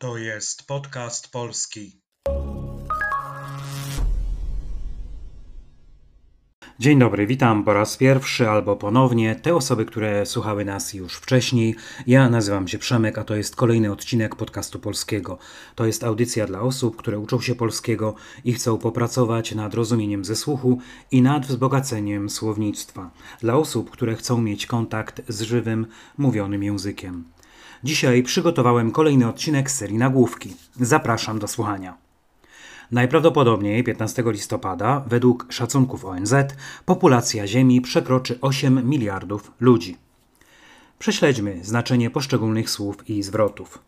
To jest podcast polski. Dzień dobry, witam po raz pierwszy albo ponownie te osoby, które słuchały nas już wcześniej. Ja nazywam się Przemek, a to jest kolejny odcinek podcastu polskiego. To jest audycja dla osób, które uczą się polskiego i chcą popracować nad rozumieniem ze słuchu i nad wzbogaceniem słownictwa. Dla osób, które chcą mieć kontakt z żywym, mówionym językiem. Dzisiaj przygotowałem kolejny odcinek serii nagłówki. Zapraszam do słuchania. Najprawdopodobniej 15 listopada, według szacunków ONZ, populacja Ziemi przekroczy 8 miliardów ludzi. Prześledźmy znaczenie poszczególnych słów i zwrotów.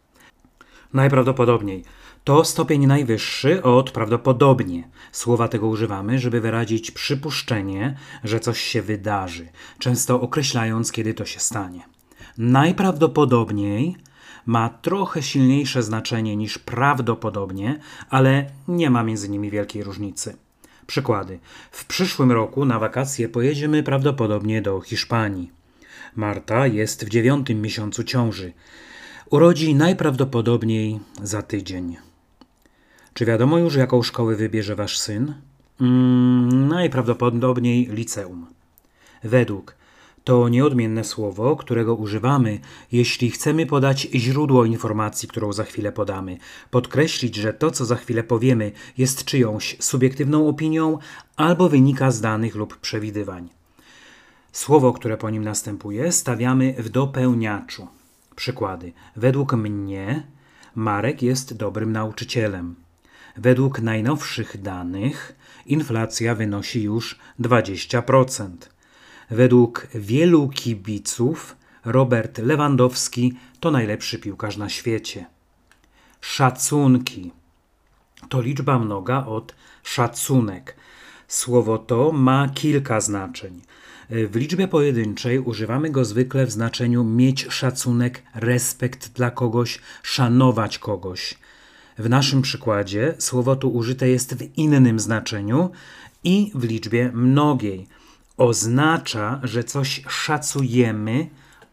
Najprawdopodobniej to stopień najwyższy od prawdopodobnie. Słowa tego używamy, żeby wyrazić przypuszczenie, że coś się wydarzy, często określając, kiedy to się stanie. Najprawdopodobniej ma trochę silniejsze znaczenie niż prawdopodobnie, ale nie ma między nimi wielkiej różnicy. Przykłady. W przyszłym roku na wakacje pojedziemy prawdopodobnie do Hiszpanii. Marta jest w dziewiątym miesiącu ciąży. Urodzi najprawdopodobniej za tydzień. Czy wiadomo już, jaką szkołę wybierze wasz syn? Mm, najprawdopodobniej liceum. Według to nieodmienne słowo, którego używamy, jeśli chcemy podać źródło informacji, którą za chwilę podamy, podkreślić, że to, co za chwilę powiemy, jest czyjąś subiektywną opinią albo wynika z danych lub przewidywań. Słowo, które po nim następuje, stawiamy w dopełniaczu. Przykłady. Według mnie Marek jest dobrym nauczycielem. Według najnowszych danych inflacja wynosi już 20%. Według wielu kibiców Robert Lewandowski to najlepszy piłkarz na świecie. Szacunki to liczba mnoga od szacunek. Słowo to ma kilka znaczeń. W liczbie pojedynczej używamy go zwykle w znaczeniu mieć szacunek, respekt dla kogoś, szanować kogoś. W naszym przykładzie słowo tu użyte jest w innym znaczeniu i w liczbie mnogiej oznacza, że coś szacujemy,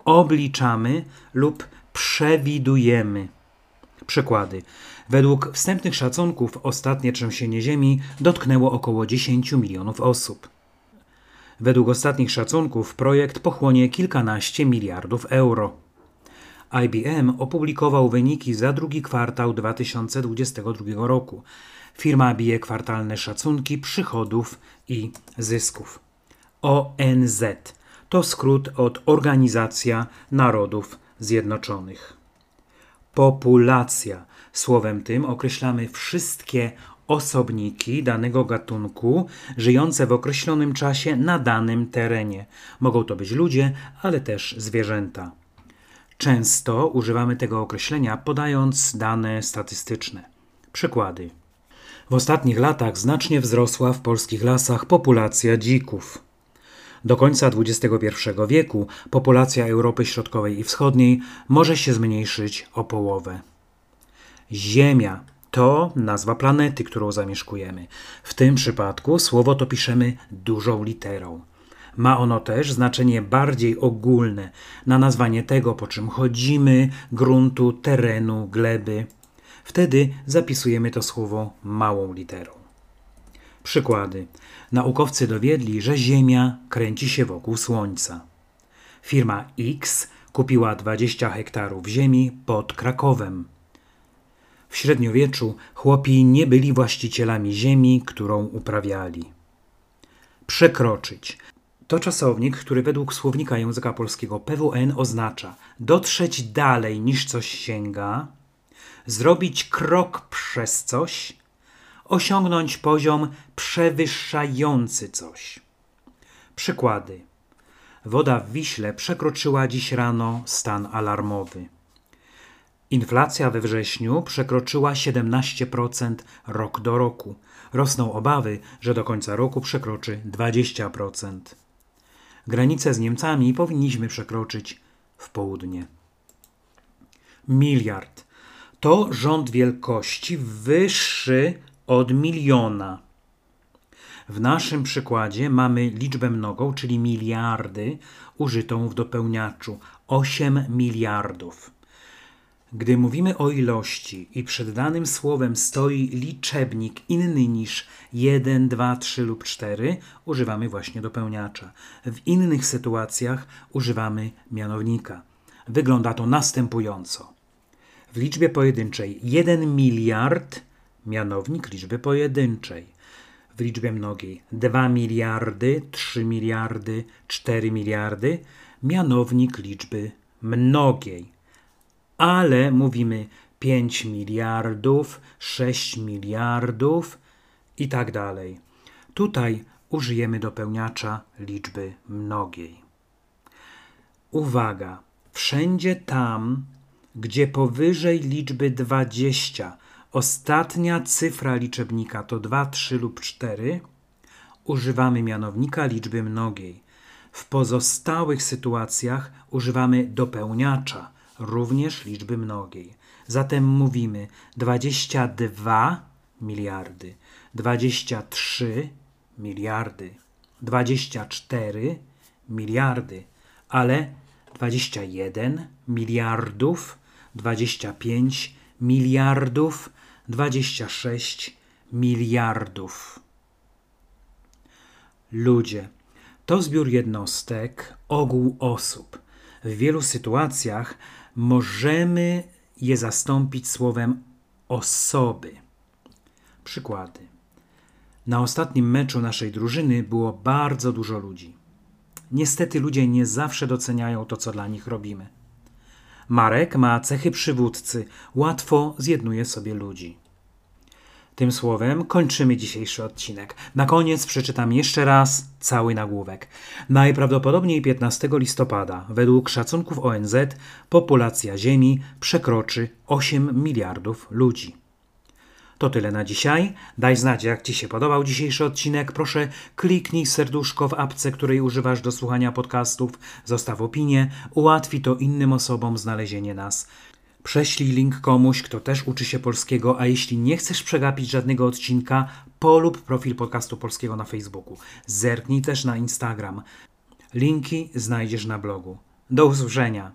obliczamy lub przewidujemy. Przykłady. Według wstępnych szacunków ostatnie trzęsienie Ziemi dotknęło około 10 milionów osób. Według ostatnich szacunków projekt pochłonie kilkanaście miliardów euro. IBM opublikował wyniki za drugi kwartał 2022 roku. Firma bije kwartalne szacunki przychodów i zysków. ONZ to skrót od Organizacja Narodów Zjednoczonych. Populacja. Słowem tym określamy wszystkie osobniki danego gatunku żyjące w określonym czasie na danym terenie. Mogą to być ludzie, ale też zwierzęta. Często używamy tego określenia podając dane statystyczne. Przykłady. W ostatnich latach znacznie wzrosła w polskich lasach populacja dzików. Do końca XXI wieku populacja Europy Środkowej i Wschodniej może się zmniejszyć o połowę. Ziemia to nazwa planety, którą zamieszkujemy. W tym przypadku słowo to piszemy dużą literą. Ma ono też znaczenie bardziej ogólne na nazwanie tego, po czym chodzimy, gruntu, terenu, gleby. Wtedy zapisujemy to słowo małą literą. Przykłady. Naukowcy dowiedli, że Ziemia kręci się wokół Słońca. Firma X kupiła 20 hektarów ziemi pod Krakowem. W średniowieczu chłopi nie byli właścicielami ziemi, którą uprawiali. Przekroczyć. To czasownik, który według słownika języka polskiego PWN oznacza dotrzeć dalej niż coś sięga, zrobić krok przez coś, osiągnąć poziom przewyższający coś. Przykłady. Woda w Wiśle przekroczyła dziś rano stan alarmowy. Inflacja we wrześniu przekroczyła 17% rok do roku. Rosną obawy, że do końca roku przekroczy 20%. Granicę z Niemcami powinniśmy przekroczyć w południe. Miliard to rząd wielkości wyższy od miliona. W naszym przykładzie mamy liczbę mnogą, czyli miliardy, użytą w dopełniaczu 8 miliardów. Gdy mówimy o ilości i przed danym słowem stoi liczebnik inny niż 1, 2, 3 lub 4, używamy właśnie dopełniacza. W innych sytuacjach używamy mianownika. Wygląda to następująco. W liczbie pojedynczej 1 miliard, mianownik liczby pojedynczej. W liczbie mnogiej 2 miliardy, 3 miliardy, 4 miliardy, mianownik liczby mnogiej ale mówimy 5 miliardów, 6 miliardów i tak dalej. Tutaj użyjemy dopełniacza liczby mnogiej. Uwaga! Wszędzie tam, gdzie powyżej liczby 20 ostatnia cyfra liczebnika to 2, 3 lub 4, używamy mianownika liczby mnogiej. W pozostałych sytuacjach używamy dopełniacza również liczby mnogiej. Zatem mówimy 22 miliardy, 23 miliardy, 24 miliardy, ale 21 miliardów, 25 miliardów, 26 miliardów. Ludzie to zbiór jednostek, ogół osób. W wielu sytuacjach możemy je zastąpić słowem osoby. Przykłady. Na ostatnim meczu naszej drużyny było bardzo dużo ludzi. Niestety ludzie nie zawsze doceniają to, co dla nich robimy. Marek ma cechy przywódcy, łatwo zjednuje sobie ludzi. Tym słowem kończymy dzisiejszy odcinek. Na koniec przeczytam jeszcze raz cały nagłówek. Najprawdopodobniej 15 listopada, według szacunków ONZ, populacja Ziemi przekroczy 8 miliardów ludzi. To tyle na dzisiaj. Daj znać, jak Ci się podobał dzisiejszy odcinek. Proszę kliknij serduszko w apce, której używasz do słuchania podcastów. Zostaw opinię. Ułatwi to innym osobom znalezienie nas. Prześlij link komuś, kto też uczy się polskiego, a jeśli nie chcesz przegapić żadnego odcinka, polub profil podcastu polskiego na Facebooku. Zerknij też na Instagram. Linki znajdziesz na blogu. Do usłyszenia.